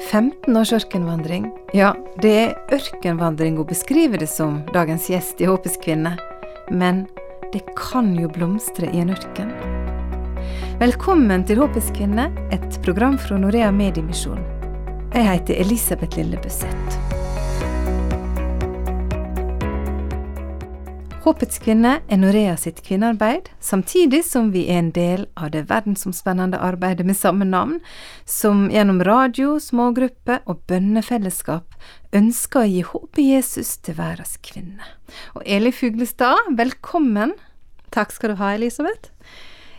15 års ørkenvandring. Ja, det er ørkenvandring hun beskriver det som, dagens gjest i Håpets kvinne. Men det kan jo blomstre i en ørken. Velkommen til Håpets kvinne, et program fra Norea Mediemisjon. Jeg heter Elisabeth Lille. Håpets kvinne er Norea sitt kvinnearbeid, samtidig som vi er en del av det verdensomspennende arbeidet med samme navn, som gjennom radio, smågrupper og bønnefellesskap ønsker å gi håp i Jesus til verdens kvinner. Og Eli Fuglestad, velkommen. Takk skal du ha, Elisabeth.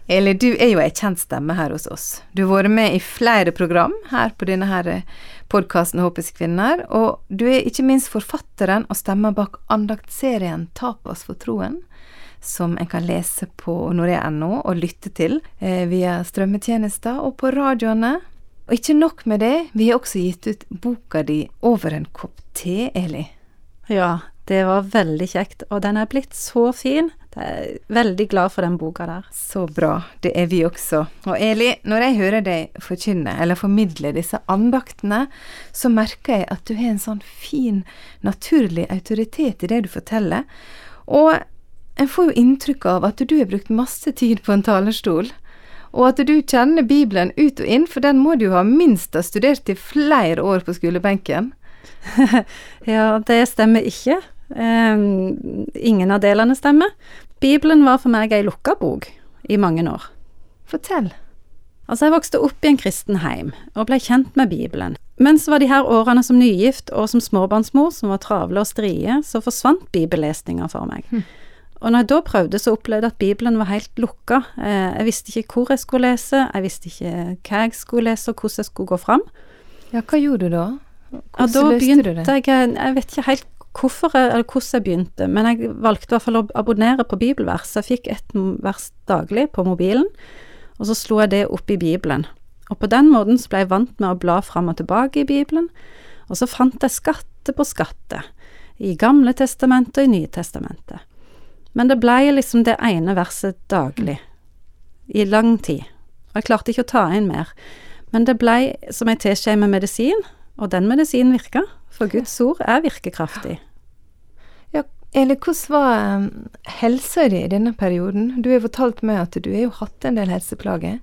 Eli, du er jo ei kjent stemme her hos oss. Du har vært med i flere program her på denne her podkasten Håpets kvinner, og du er ikke minst forfatteren og stemmer bak andaktserien Tapas for troen, som en kan lese på norea.no og lytte til eh, via strømmetjenester og på radioene. Og ikke nok med det, vi har også gitt ut boka di Over en kopp te, Eli. Ja, det var veldig kjekt, og den er blitt så fin. Jeg er veldig glad for den boka der. Så bra, det er vi også. Og Eli, når jeg hører deg forkynne eller formidle disse andaktene, så merker jeg at du har en sånn fin, naturlig autoritet i det du forteller. Og en får jo inntrykk av at du har brukt masse tid på en talerstol. Og at du kjenner Bibelen ut og inn, for den må du jo ha minst ha studert i flere år på skolebenken. ja, det stemmer ikke. Um, ingen av delene stemmer. Bibelen var for meg ei lukka bok i mange år. Fortell. Altså, jeg vokste opp i en kristen heim og ble kjent med Bibelen. Men så var de her årene som nygift og som småbarnsmor, som var travle og strie, så forsvant bibellesninga for meg. Mm. Og når jeg da prøvde, så opplevde jeg at Bibelen var helt lukka. Eh, jeg visste ikke hvor jeg skulle lese, jeg visste ikke hva jeg skulle lese, og hvordan jeg skulle gå fram. Ja, hva gjorde du da? Hvordan ja, da det? jeg Jeg vet ikke helt hvorfor jeg, eller hvordan jeg begynte, men jeg valgte i hvert fall å abonnere på bibelvers. Jeg fikk ett vers daglig på mobilen, og så slo jeg det opp i Bibelen. Og på den måten så ble jeg vant med å bla fram og tilbake i Bibelen, og så fant jeg skatte på skatte, i Gamle testamentet og i Nye testamentet. Men det blei liksom det ene verset daglig, i lang tid, og jeg klarte ikke å ta inn mer. Men det blei som ei teskje med medisin, og den medisinen virka, for Guds ord er virkekraftig. Eli, hvordan var um, helsa di i denne perioden? Du har fortalt meg at du har jo hatt en del helseplager.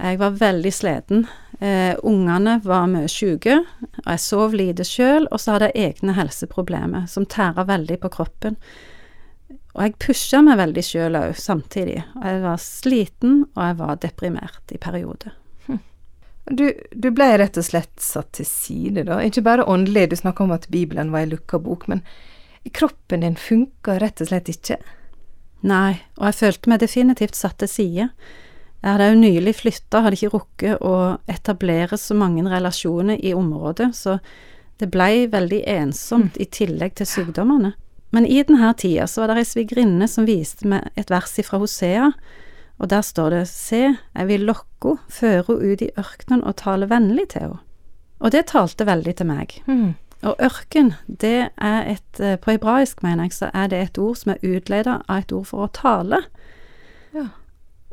Jeg var veldig sliten. Eh, ungene var mye syke, og jeg sov lite sjøl, og så hadde jeg egne helseproblemer som tæra veldig på kroppen. Og jeg pusha meg veldig sjøl òg, samtidig. Og jeg var sliten, og jeg var deprimert i perioder. Du, du, ble rett og slett satt til side, da. Ikke bare åndelig, du snakka om at Bibelen var ei lukka bok, men kroppen din funka rett og slett ikke? Nei, og jeg følte meg definitivt satt til side. Jeg hadde jo nylig flytta, hadde ikke rukket å etablere så mange relasjoner i området, så det blei veldig ensomt i tillegg til sykdommene. Men i denne tida så var det ei svigerinne som viste meg et vers fra Hosea, og der står det Se, jeg vil lokke henne, føre henne ut i ørkenen og tale vennlig til henne. Og det talte veldig til meg. Mm. Og ørken, det er et eh, På hebraisk, mener jeg, så er det et ord som er utleda av et ord for å tale. Ja.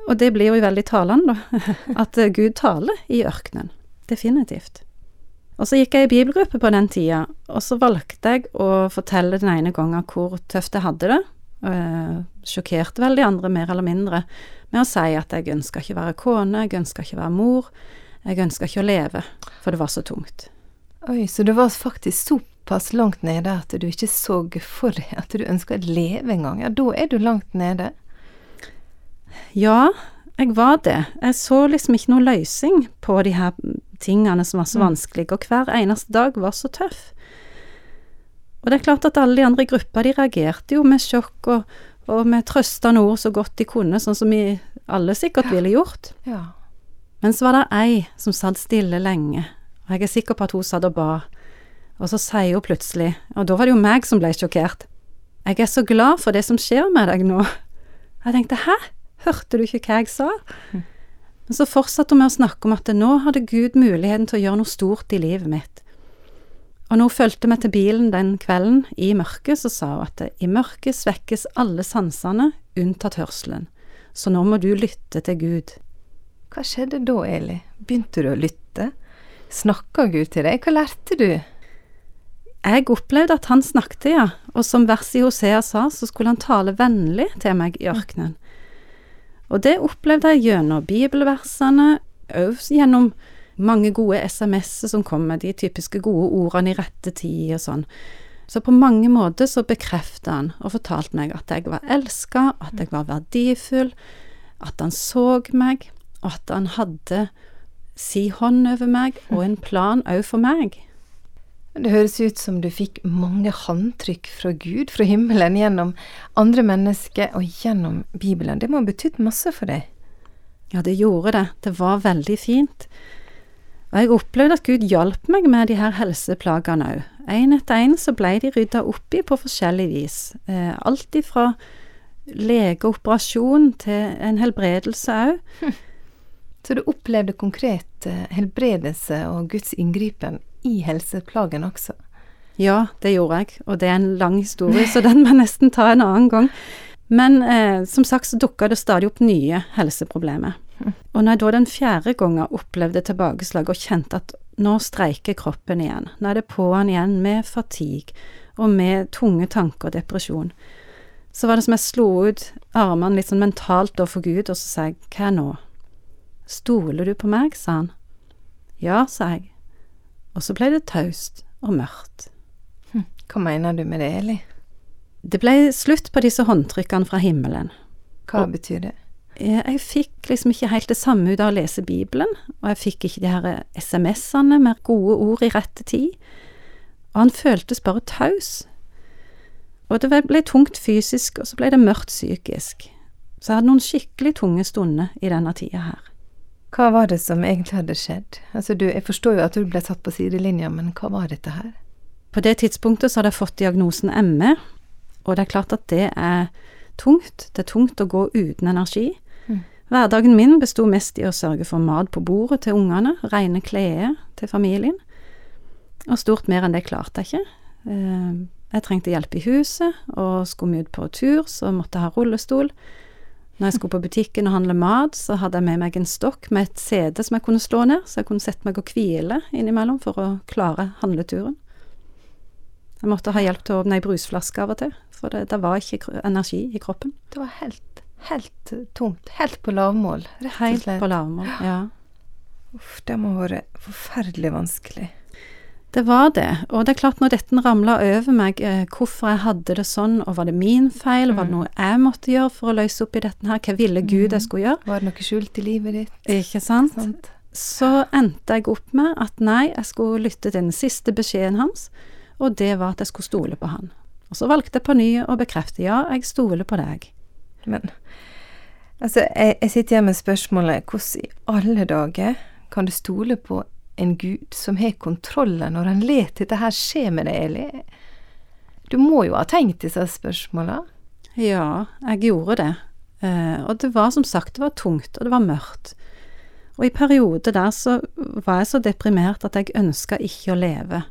Og det blir jo veldig talende, da. At eh, Gud taler i ørkenen. Definitivt. Og så gikk jeg i bibelgruppe på den tida, og så valgte jeg å fortelle den ene gangen hvor tøft jeg hadde det. Uh, sjokkerte vel de andre, mer eller mindre med å si at jeg ønska ikke å være kone, jeg ønska ikke å være mor, jeg ønska ikke å leve, for det var så tungt. Oi, så du var faktisk såpass langt nede at du ikke så for deg at du ønska å leve engang? Ja, da er du langt nede? Ja, jeg var det. Jeg så liksom ikke noe løsning på de her tingene som var så mm. vanskelige, og hver eneste dag var så tøff. Og det er klart at alle de andre i gruppa, de reagerte jo med sjokk og og med trøstende ord så godt de kunne, sånn som vi alle sikkert ville gjort. Ja. Men så var det ei som satt stille lenge, og jeg er sikker på at hun satt og ba, og så sier hun plutselig, og da var det jo meg som ble sjokkert, jeg er så glad for det som skjer med deg nå. Jeg tenkte hæ, hørte du ikke hva jeg sa? Hm. Men så fortsatte hun med å snakke om at nå hadde Gud muligheten til å gjøre noe stort i livet mitt. Og når hun fulgte meg til bilen den kvelden, i mørket, så sa hun at i mørket svekkes alle sansene, unntatt hørselen, så nå må du lytte til Gud. Hva skjedde da, Eli? Begynte du å lytte? Snakka Gud til deg? Hva lærte du? Jeg opplevde at han snakket, ja, og som verset i Hosea sa, så skulle han tale vennlig til meg i ørkenen. Og det opplevde jeg gjennom bibelversene, òg gjennom mange gode SMS-er som kom med de typiske gode ordene i rette tid og sånn. Så på mange måter så bekreftet han og fortalte meg at jeg var elska, at jeg var verdifull, at han så meg, og at han hadde si hånd over meg og en plan òg for meg. Det høres ut som du fikk mange håndtrykk fra Gud, fra himmelen, gjennom andre mennesker og gjennom Bibelen. Det må ha betydd masse for deg? Ja, det gjorde det. Det var veldig fint. Og jeg opplevde at Gud hjalp meg med de her helseplagene òg. Én etter én så ble de rydda opp i på forskjellig vis. Eh, alt ifra legeoperasjon til en helbredelse òg. Så du opplevde konkret eh, helbredelse og Guds inngripen i helseplagen også? Ja, det gjorde jeg, og det er en lang historie, så den må jeg nesten ta en annen gang. Men eh, som sagt så dukka det stadig opp nye helseproblemer. Hm. Og når jeg da den fjerde gangen opplevde tilbakeslag og kjente at nå streiker kroppen igjen, nå er det på'n igjen med fatigue og med tunge tanker og depresjon, så var det som jeg slo ut armene litt sånn mentalt da for Gud, og så sa jeg, hva nå? Stoler du på meg, sa han. Ja, sa jeg. Og så ble det taust og mørkt. Hm, hva mener du med det, Eli? Det ble slutt på disse håndtrykkene fra himmelen. Hva og, betyr det? Jeg fikk liksom ikke helt det samme ut av å lese Bibelen, og jeg fikk ikke de her SMS-ene med gode ord i rette tid. Og han føltes bare taus. Og det ble tungt fysisk, og så ble det mørkt psykisk. Så jeg hadde noen skikkelig tunge stunder i denne tida her. Hva var det som egentlig hadde skjedd? Altså du, jeg forstår jo at du ble satt på sidelinja, men hva var dette her? På det tidspunktet så hadde jeg fått diagnosen ME, og det er klart at det er tungt. Det er tungt å gå uten energi. Mm. Hverdagen min besto mest i å sørge for mat på bordet til ungene, rene klær til familien, og stort mer enn det klarte jeg ikke. Eh, jeg trengte hjelp i huset, og skulle vi ut på tur, så måtte jeg ha rullestol. Når jeg skulle på butikken og handle mat, så hadde jeg med meg en stokk med et CD som jeg kunne slå ned, så jeg kunne sette meg og hvile innimellom for å klare handleturen. Jeg måtte ha hjelp til å åpne ei brusflaske av og til, for det, det var ikke energi i kroppen. Det var helt, helt tomt. Helt på lavmål, rett og slett. Helt på lavmål, ja. Uff, det må ha vært forferdelig vanskelig. Det var det, og det er klart når dette ramla over meg, eh, hvorfor jeg hadde det sånn, og var det min feil, mm. var det mm. noe jeg måtte gjøre for å løse opp i dette her, hva ville Gud jeg mm. skulle gjøre? Var det noe skjult i livet ditt? Ikke sant? sant? Så endte jeg opp med at nei, jeg skulle lytte til den siste beskjeden hans, og det var at jeg skulle stole på han. Og så valgte jeg på ny å bekrefte ja, jeg stoler på deg. Men altså, jeg, jeg sitter igjen med spørsmålet hvordan i alle dager kan du stole på en gud som har kontrollen når han lar dette her skje med deg, Eli? Du må jo ha tenkt disse spørsmåla? Ja, jeg gjorde det. Eh, og det var som sagt, det var tungt, og det var mørkt. Og i perioder der så var jeg så deprimert at jeg ønska ikke å leve.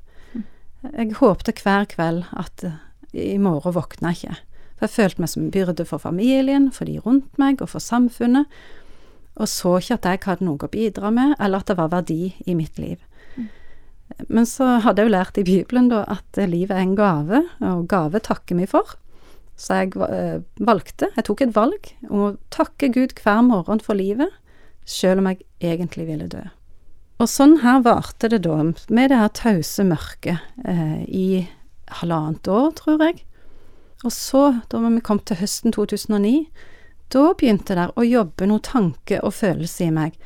Jeg håpte hver kveld at i morgen våkna jeg ikke. For jeg følte meg som en byrde for familien, for de rundt meg og for samfunnet og så ikke at jeg hadde noe å bidra med, eller at det var verdi i mitt liv. Mm. Men så hadde jeg jo lært i Bibelen da at livet er en gave, og gave takker vi for. Så jeg eh, valgte, jeg tok et valg om å takke Gud hver morgen for livet, selv om jeg egentlig ville dø. Og sånn her varte det da, med det her tause mørket, eh, i halvannet år, tror jeg. Og så, da vi kom til høsten 2009, da begynte det å jobbe noe tanke og følelse i meg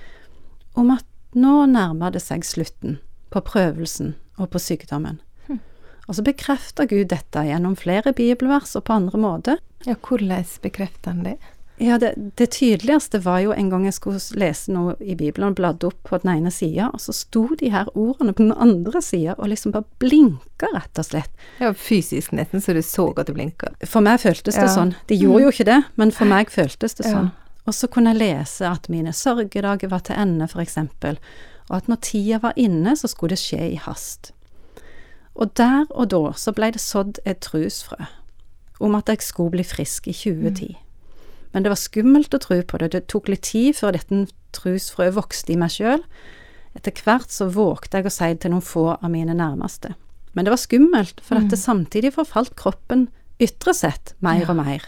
om at nå nærmer det seg slutten på prøvelsen og på sykdommen. Hm. Og så bekrefter Gud dette gjennom flere bibelvers og på andre måter. Ja, hvordan bekrefter han det? Ja, det, det, tydeligste var jo en gang jeg skulle lese noe i Bibelen og bladde opp på den ene sida, og så sto de her ordene på den andre sida og liksom bare blinka, rett og slett. Ja, fysisk nesten, så du så at det blinka. For meg føltes det ja. sånn. De gjorde mm. jo ikke det, men for meg føltes det sånn. Og så kunne jeg lese at mine sørgedager var til ende, eksempel, og at når tida var inne, så skulle det skje i hast. Og der og da så blei det sådd et trusfrø om at jeg skulle bli frisk i 2010. Mm. Men det var skummelt å tro på det. Det tok litt tid før dette trosfrøet vokste i meg sjøl. Etter hvert så vågte jeg å si det til noen få av mine nærmeste. Men det var skummelt, for Mm. dette samtidig forfalt kroppen ytre sett mer og mer.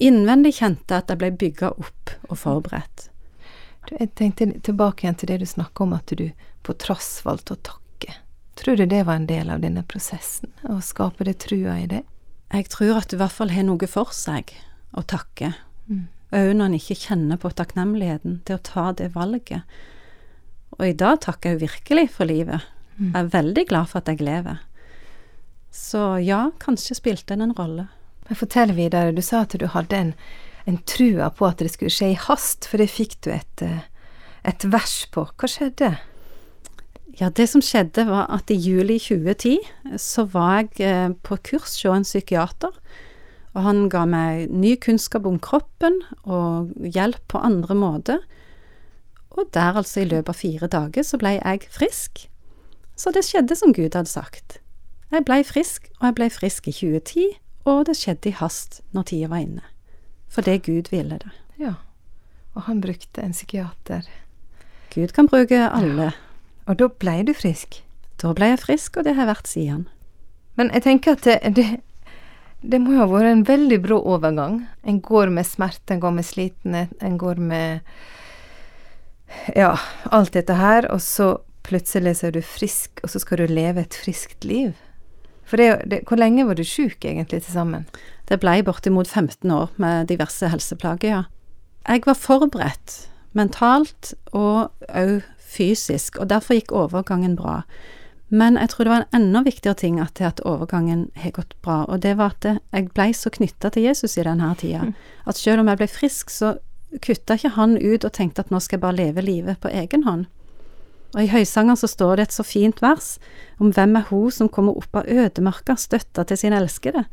Innvendig kjente jeg at jeg ble bygga opp og forberedt. Du, jeg tenkte tilbake igjen til det du snakka om, at du på trass valgte å takke. Tror du det var en del av denne prosessen, å skape det trua i det? Jeg tror at det i hvert fall har noe for seg å takke, Mm. òg når en ikke kjenner på takknemligheten til å ta det valget. Og i dag takker jeg virkelig for livet. Mm. Jeg er veldig glad for at jeg lever. Så ja, kanskje spilte den en rolle. Men fortell videre, du sa at du hadde en, en trua på at det skulle skje i hast, for det fikk du et, eh, et vers på. Hva skjedde? Ja, det som skjedde var at i juli 2010 så var jeg eh, på kurs hos en psykiater, og han ga meg ny kunnskap om kroppen og hjelp på andre måter. Og der altså i løpet av fire dager så ble jeg frisk. Så det skjedde som Gud hadde sagt. Jeg ble frisk, og jeg ble frisk i 2010, og det skjedde i hast når tida var inne. Fordi Gud ville det. Ja. Og han brukte en psykiater. Gud kan bruke alle. Og da blei du frisk. Da ble jeg frisk, og det har jeg vært siden. Men jeg tenker at det, det, det må jo ha vært en veldig brå overgang. En går med smerte, en går med slitenhet, en går med Ja, alt dette her, og så plutselig så er du frisk, og så skal du leve et friskt liv. For det, det, hvor lenge var du sjuk egentlig til sammen? Det blei bortimot 15 år med diverse helseplager, ja. Jeg var forberedt, mentalt og òg fysisk, og derfor gikk overgangen bra. Men jeg tror det var en enda viktigere ting at, at overgangen har gått bra, og det var at jeg blei så knytta til Jesus i denne tida, at selv om jeg ble frisk, så kutta ikke han ut og tenkte at nå skal jeg bare leve livet på egen hånd. Og i Høysanger så står det et så fint vers om hvem er hun som kommer opp av ødemarka, støtta til sin elskede.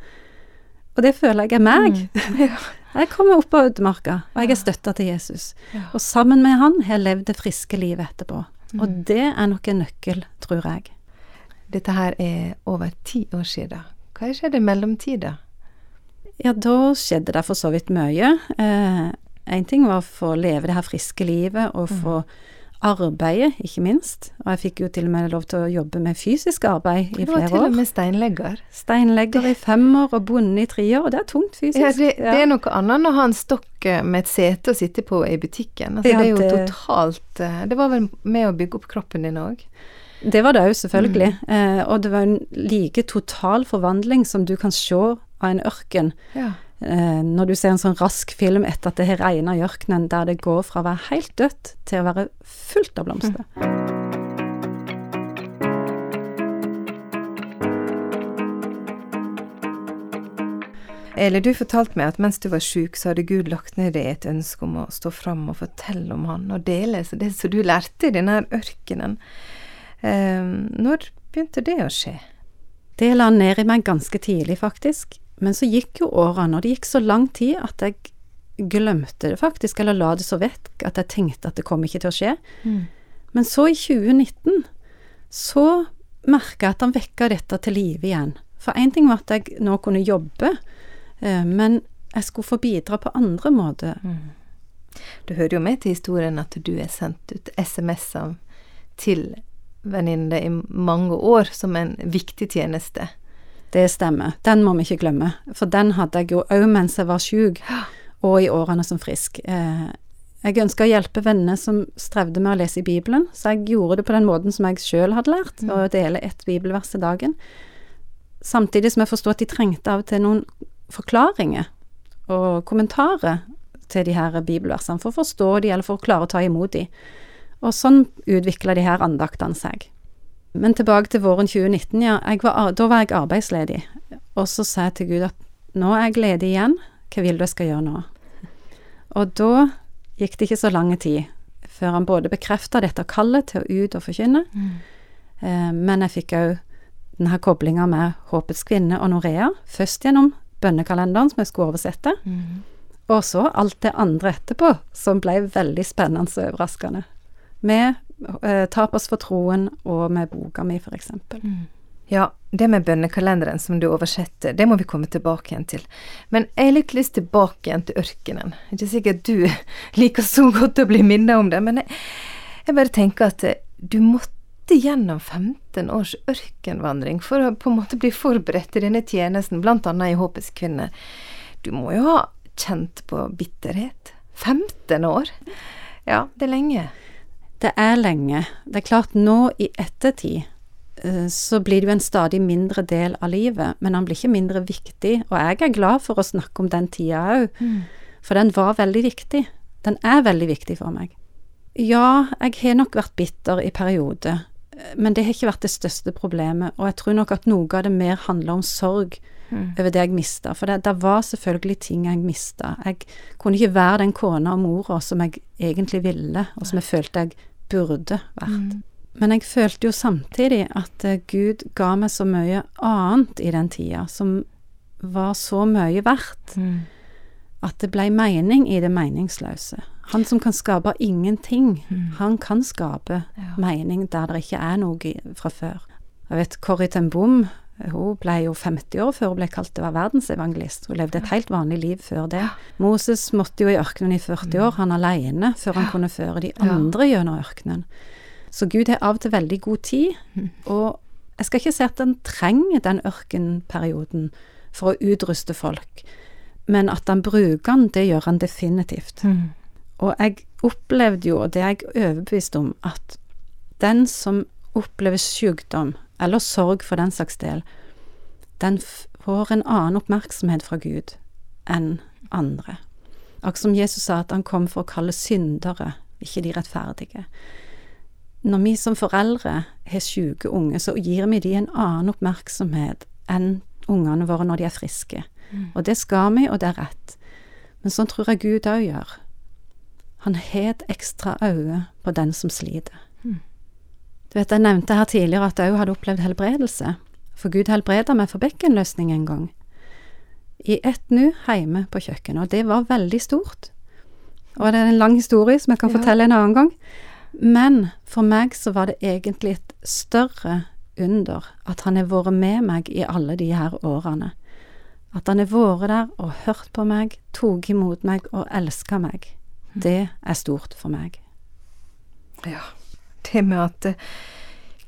Og det føler jeg er meg. Jeg kommer opp av ødemarka, og jeg er støtta til Jesus. Og sammen med han har jeg levd det friske livet etterpå. Og det er nok en nøkkel, tror jeg. Dette her er over ti år siden. Hva skjedde i mellomtida? Ja, da skjedde det for så vidt mye. Én ting var å få leve det her friske livet og få arbeide, ikke minst. Og jeg fikk jo til og med lov til å jobbe med fysisk arbeid i flere år. Det var til og med steinlegger. Steinlegger i fem år og bonde i tre år, og det er tungt fysisk. Ja, det, det er noe annet enn å ha en stokk eh, med et sete å sitte på i butikken. Altså, Ja, det er jo det- totalt eh, Det var vel med å bygge opp kroppen din òg? Det var det òg, selvfølgelig. Mm. Eh, og det var en like total forvandling som du kan se av en ørken. Ja. Eh, når du ser en sånn rask film etter at det har regna i ørkenen, der det går fra å være helt dødt til å være fullt av blomster. Eller du fortalte meg at mens du var sjuk, så hadde Gud lagt ned deg et ønske om å stå fram og fortelle om Han, og dele det som du lærte i denne ørkenen. Eh, når begynte det å skje? Det la ned i meg ganske tidlig, faktisk. Men så gikk jo årene, og det gikk så lang tid at jeg glemte det faktisk, eller la det så vekk at jeg tenkte at det kom ikke til å skje. Men så i 2019 så merka jeg at han vekka dette til live igjen. For én ting var at jeg nå kunne jobbe, eh, men jeg skulle få bidra på andre måter. Du hører jo med til historien at du er sendt ut SMS-er til venninne i mange år som en viktig tjeneste. Det stemmer. Den må vi ikke glemme. For den hadde jeg jo òg mens jeg var sjuk, og i årene som frisk. Eh, Jeg ønska å hjelpe venner som strevde med å lese i Bibelen, så jeg gjorde det på den måten som jeg sjøl hadde lært, å dele ett bibelvers i dagen. Samtidig som jeg forsto at de trengte av og til noen forklaringer og kommentarer til de her bibelversene, for å forstå de, eller for å klare å ta imot de. Og sånn utvikla de her andaktene seg. Men tilbake til våren 2019, ja. Var, da var jeg arbeidsledig. Og så sa jeg til Gud at nå er jeg ledig igjen, hva vil du jeg skal gjøre nå? Og da gikk det ikke så lang tid før han både bekrefta dette kallet til å ut og forkynne, eh, men jeg fikk òg denne koblinga med Håpets kvinne og Norea, først gjennom bønnekalenderen som jeg skulle oversette, og så alt det andre etterpå, som ble veldig spennende og overraskende. Med eh, Tap oss for troen og med boka mi, for eksempel. Ja, det med bønnekalenderen som du oversetter, det må vi komme tilbake igjen til. Men jeg har litt lyst tilbake igjen til ørkenen. Ikke sikkert du liker så godt å bli minnet om det, men jeg, jeg bare tenker at eh, du måtte gjennom 15 års ørkenvandring for å på en måte bli forberedt til denne tjenesten, annet i Håpets kvinner. Du må jo ha kjent på bitterhet. 15 år? Ja, det er lenge. Det er lenge. Det er klart, nå i ettertid eh, så blir det jo en stadig mindre del av livet, men han blir ikke mindre viktig. Og jeg er glad for å snakke om den tida òg, for den var veldig viktig. Den er veldig viktig for meg. Ja, jeg har nok vært bitter i perioder, men det har ikke vært det største problemet, og jeg tror nok at noe av det mer handler om sorg over det jeg mista, for det, det var selvfølgelig ting jeg mista. Jeg kunne ikke være den kona og mora som jeg egentlig ville, og som jeg følte jeg burde vært. Men jeg følte jo samtidig at eh, Gud ga meg så mye annet i den tida, som var så mye verdt, at det blei mening i det meningsløse. Han som kan skape ingenting, han kan skape Ja. mening der det ikke er noe fra før. Jeg vet Corrie ten Boom, hun ble jo 50 år før hun ble kalt det var verdensevangelist. Hun levde et helt vanlig liv før det. Moses måtte jo i ørkenen i 40 år, han alene, før han kunne føre de andre gjennom ørkenen. Så Gud har av og til veldig god tid, og jeg skal ikke si at han trenger den ørkenperioden for å utruste folk, men at han bruker den, det gjør han definitivt. Og jeg opplevde jo, og det er jeg overbevist om, at den som opplever sykdom, eller sorg for den saks del, den får en annen oppmerksomhet fra Gud enn andre. Akkurat som Jesus sa at han kom for å kalle syndere, ikke de rettferdige. Når vi som foreldre har syke unge, så gir vi de en annen oppmerksomhet enn ungene våre når de er friske. Og det skal vi, og det er rett. Men sånn tror jeg Gud òg gjør. Han har et ekstra øye på den som sliter. Du vet, jeg nevnte her tidligere at jeg òg hadde opplevd helbredelse. For Gud helbreda meg for bekkenløsning en gang. I ett nu hjemme på kjøkkenet, og det var veldig stort. Og det er en lang historie som jeg kan Ja. fortelle en annen gang. Men for meg så var det egentlig et større under at han har vært med meg i alle de her årene. At han har vært der og hørt på meg, tok imot meg og elska meg. Det er stort for meg. Ja. Det med at eh,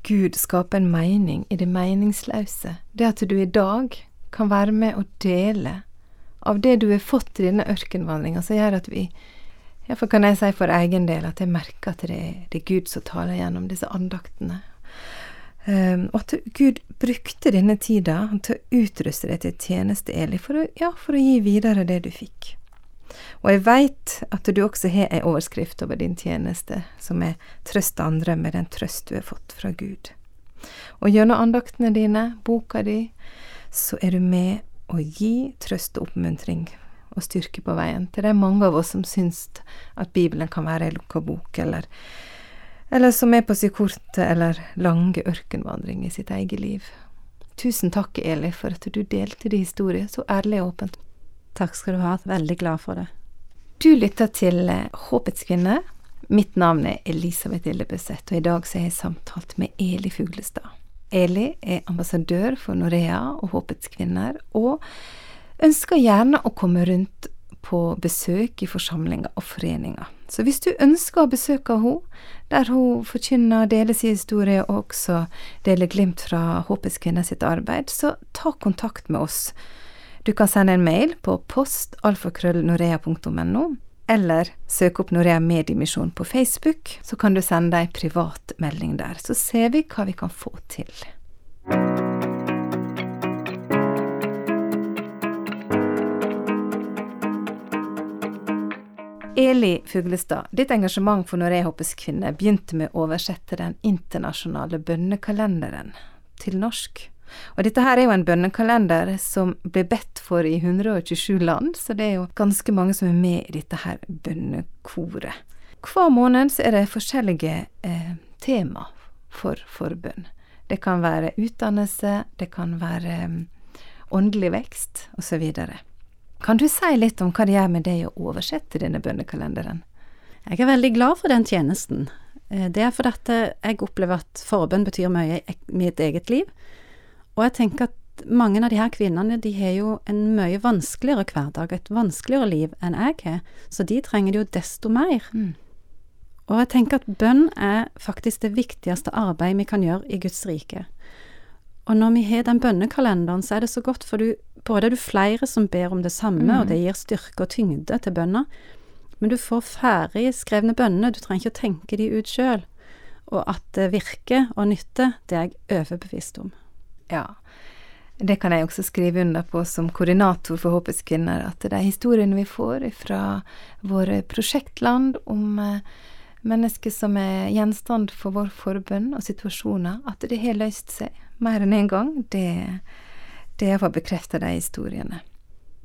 Gud skaper en mening i det meningsløse. Det at du i dag kan være med og dele av det du har fått i denne ørkenvandringa, som gjør at vi Iallfall kan jeg si for egen del at jeg merker at det er, det er Gud som taler gjennom disse andaktene. Um, og at Gud brukte denne tida til å utruste deg til tjeneste, Eli, for å, ja, for å gi videre det du fikk. Og jeg veit at du også har ei overskrift over din tjeneste, som er 'Trøst andre med den trøst du har fått fra Gud'. Og gjennom andaktene dine, boka di, så er du med å gi trøst og oppmuntring og styrke på veien til de mange av oss som syns at Bibelen kan være ei lukka bok, eller, eller som er på sin korte eller lange ørkenvandring i sitt eget liv. Tusen takk, Eli, for at du delte din historie så ærlig og åpent. Takk skal du ha. Veldig glad for det. Du lytter til eh, Håpets kvinne. Mitt navn er Elisabeth Ildebøseth, og i dag så har jeg samtalt med Eli Fuglestad. Eli er ambassadør for Norea og Håpets kvinner, og ønsker gjerne å komme rundt på besøk i forsamlinger og foreninger. Så hvis du ønsker å besøke henne, der hun forkynner, deler sin historie og også deler glimt fra Håpets kvinner sitt arbeid, så ta kontakt med oss. Du kan sende en mail på postalfakrøllnorea.no, eller søk opp Norea Mediemisjon på Facebook, så kan du sende ei privat melding der. Så ser vi hva vi kan få til. Eli Fuglestad, ditt engasjement for Norehoppets kvinner begynte med å oversette den internasjonale bønnekalenderen til norsk. Og dette her er jo en bønnekalender som ble bedt for i 127 land, så det er jo ganske mange som er med i dette her bønnekoret. Hver måned så er det forskjellige eh, tema for forbønn. Det kan være utdannelse, det kan være um, åndelig vekst, osv. Kan du si litt om hva det gjør med deg å oversette denne bønnekalenderen? Jeg er veldig glad for den tjenesten. Eh, Det er fordi jeg opplever at forbønn betyr mye i mitt eget liv. Og jeg tenker at mange av de her kvinnene de har jo en mye vanskeligere hverdag, et vanskeligere liv enn jeg har, så de trenger det jo desto mer. Mm. Og jeg tenker at bønn er faktisk det viktigste arbeidet vi kan gjøre i Guds rike. Og når vi har den bønnekalenderen, så er det så godt, for du, både er du flere som ber om det samme, mm. og det gir styrke og tyngde til bønna, men du får ferdig skrevne bønner, du trenger ikke å tenke de ut sjøl. Og at det virker og nytter, det er jeg overbevist om. Ja, det kan jeg også skrive under på som koordinator for Håpets kvinner, at de historiene vi får fra våre prosjektland om eh, mennesker som er gjenstand for vår forbønn og situasjoner, at det har løst seg mer enn én en gang, det, det er for å bekrefte de historiene.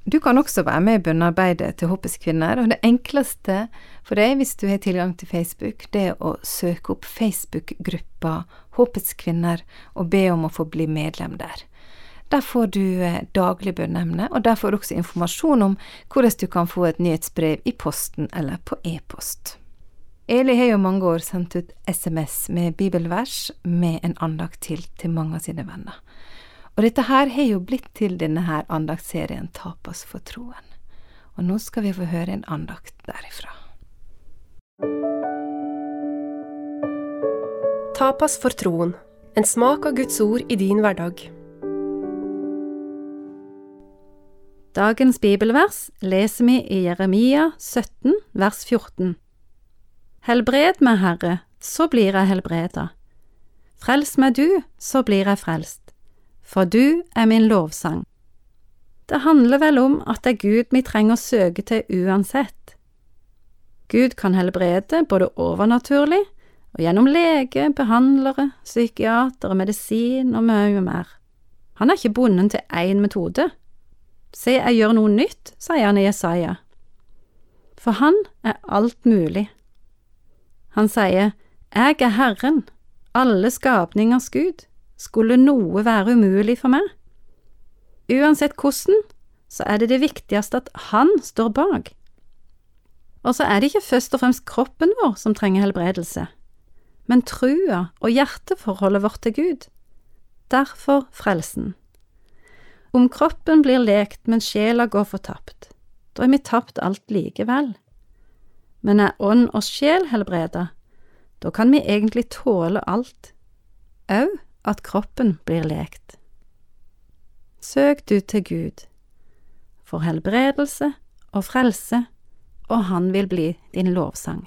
Du kan også være med i bønnearbeidet til Håpets kvinner, og det enkleste for deg hvis du har tilgang til Facebook, det er å søke opp Facebook-gruppa Håpets kvinner og be om å få bli medlem der. Der får du eh, daglig bønneemne, og der får du også informasjon om hvordan du kan få et nyhetsbrev i posten eller på e-post. Eli har jo mange år sendt ut SMS med bibelvers med en andakt til til mange av sine venner. Og dette her har jo blitt til denne her andaktserien Tapas for troen. Og nå skal vi få høre en andakt derifra. Tapas for troen. En smak av Guds ord i din hverdag. Dagens bibelvers leser vi i Jeremia 17, vers 14. Helbred meg, Herre, så blir jeg helbreda. Frels meg du, så blir jeg frelst. For du er min lovsang. Det handler vel om at det er Gud vi trenger å søke til uansett. Gud kan helbrede både overnaturlig og gjennom lege, behandlere, psykiatere, medisin og mye mer. Han er ikke bonden til én metode. Se, jeg gjør noe nytt, sier han i Jesaja. For han er alt mulig. Han sier, Jeg er Herren, alle skapningers Gud, skulle noe være umulig for meg? Uansett hvordan, så er det det viktigste at han står bak. Og så er det ikke først og fremst kroppen vår som trenger helbredelse, men trua og hjerteforholdet vårt til Gud. Derfor frelsen. Om kroppen blir lekt, men sjela går fortapt, da er vi tapt alt likevel. Men er ånd og sjel helbreda, da kan vi egentlig tåle alt, au at kroppen blir lekt. Søk du til Gud, for helbredelse og frelse, og han vil bli din lovsang.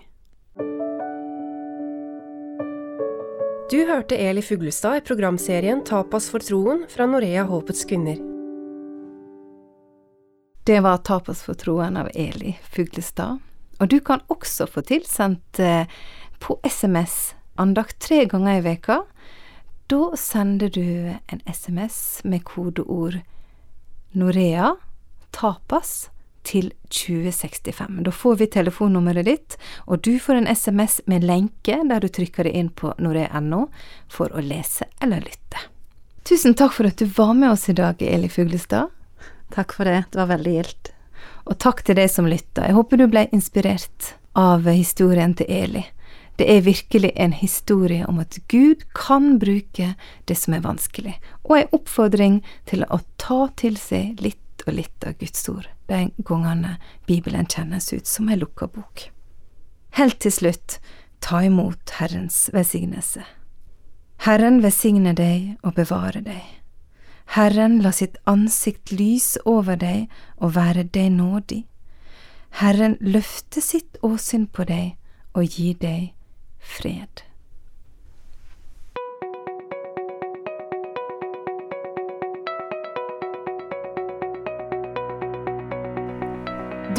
Du hørte Eli Fuglestad i programserien Tapas for troen fra Norea Håpets kvinner. Det var Tapas for troen av Eli Fuglestad. Og du kan også få tilsendt eh, på SMS andakt tre ganger i veka. Da sender du en SMS med kodeord Norea tapas til 2065. Da får vi telefonnummeret ditt, og du får en SMS med lenke der du trykker det inn på norea.no for å lese eller lytte. Tusen takk for at du var med oss i dag, Eli Fuglestad. Takk for det, det var veldig gildt. Og takk til deg som lytta. Jeg håper du ble inspirert av historien til Eli. Det er virkelig en historie om at Gud kan bruke det som er vanskelig, og en oppfordring til å ta til seg litt og litt av Guds ord de gangene Bibelen kjennes ut som ei lukka bok. Helt til slutt, ta imot Herrens velsignelse. Herren velsigne deg og bevare deg. Herren la sitt ansikt lyse over deg og være deg nådig. Herren løfte sitt åsyn på deg og gi deg fred.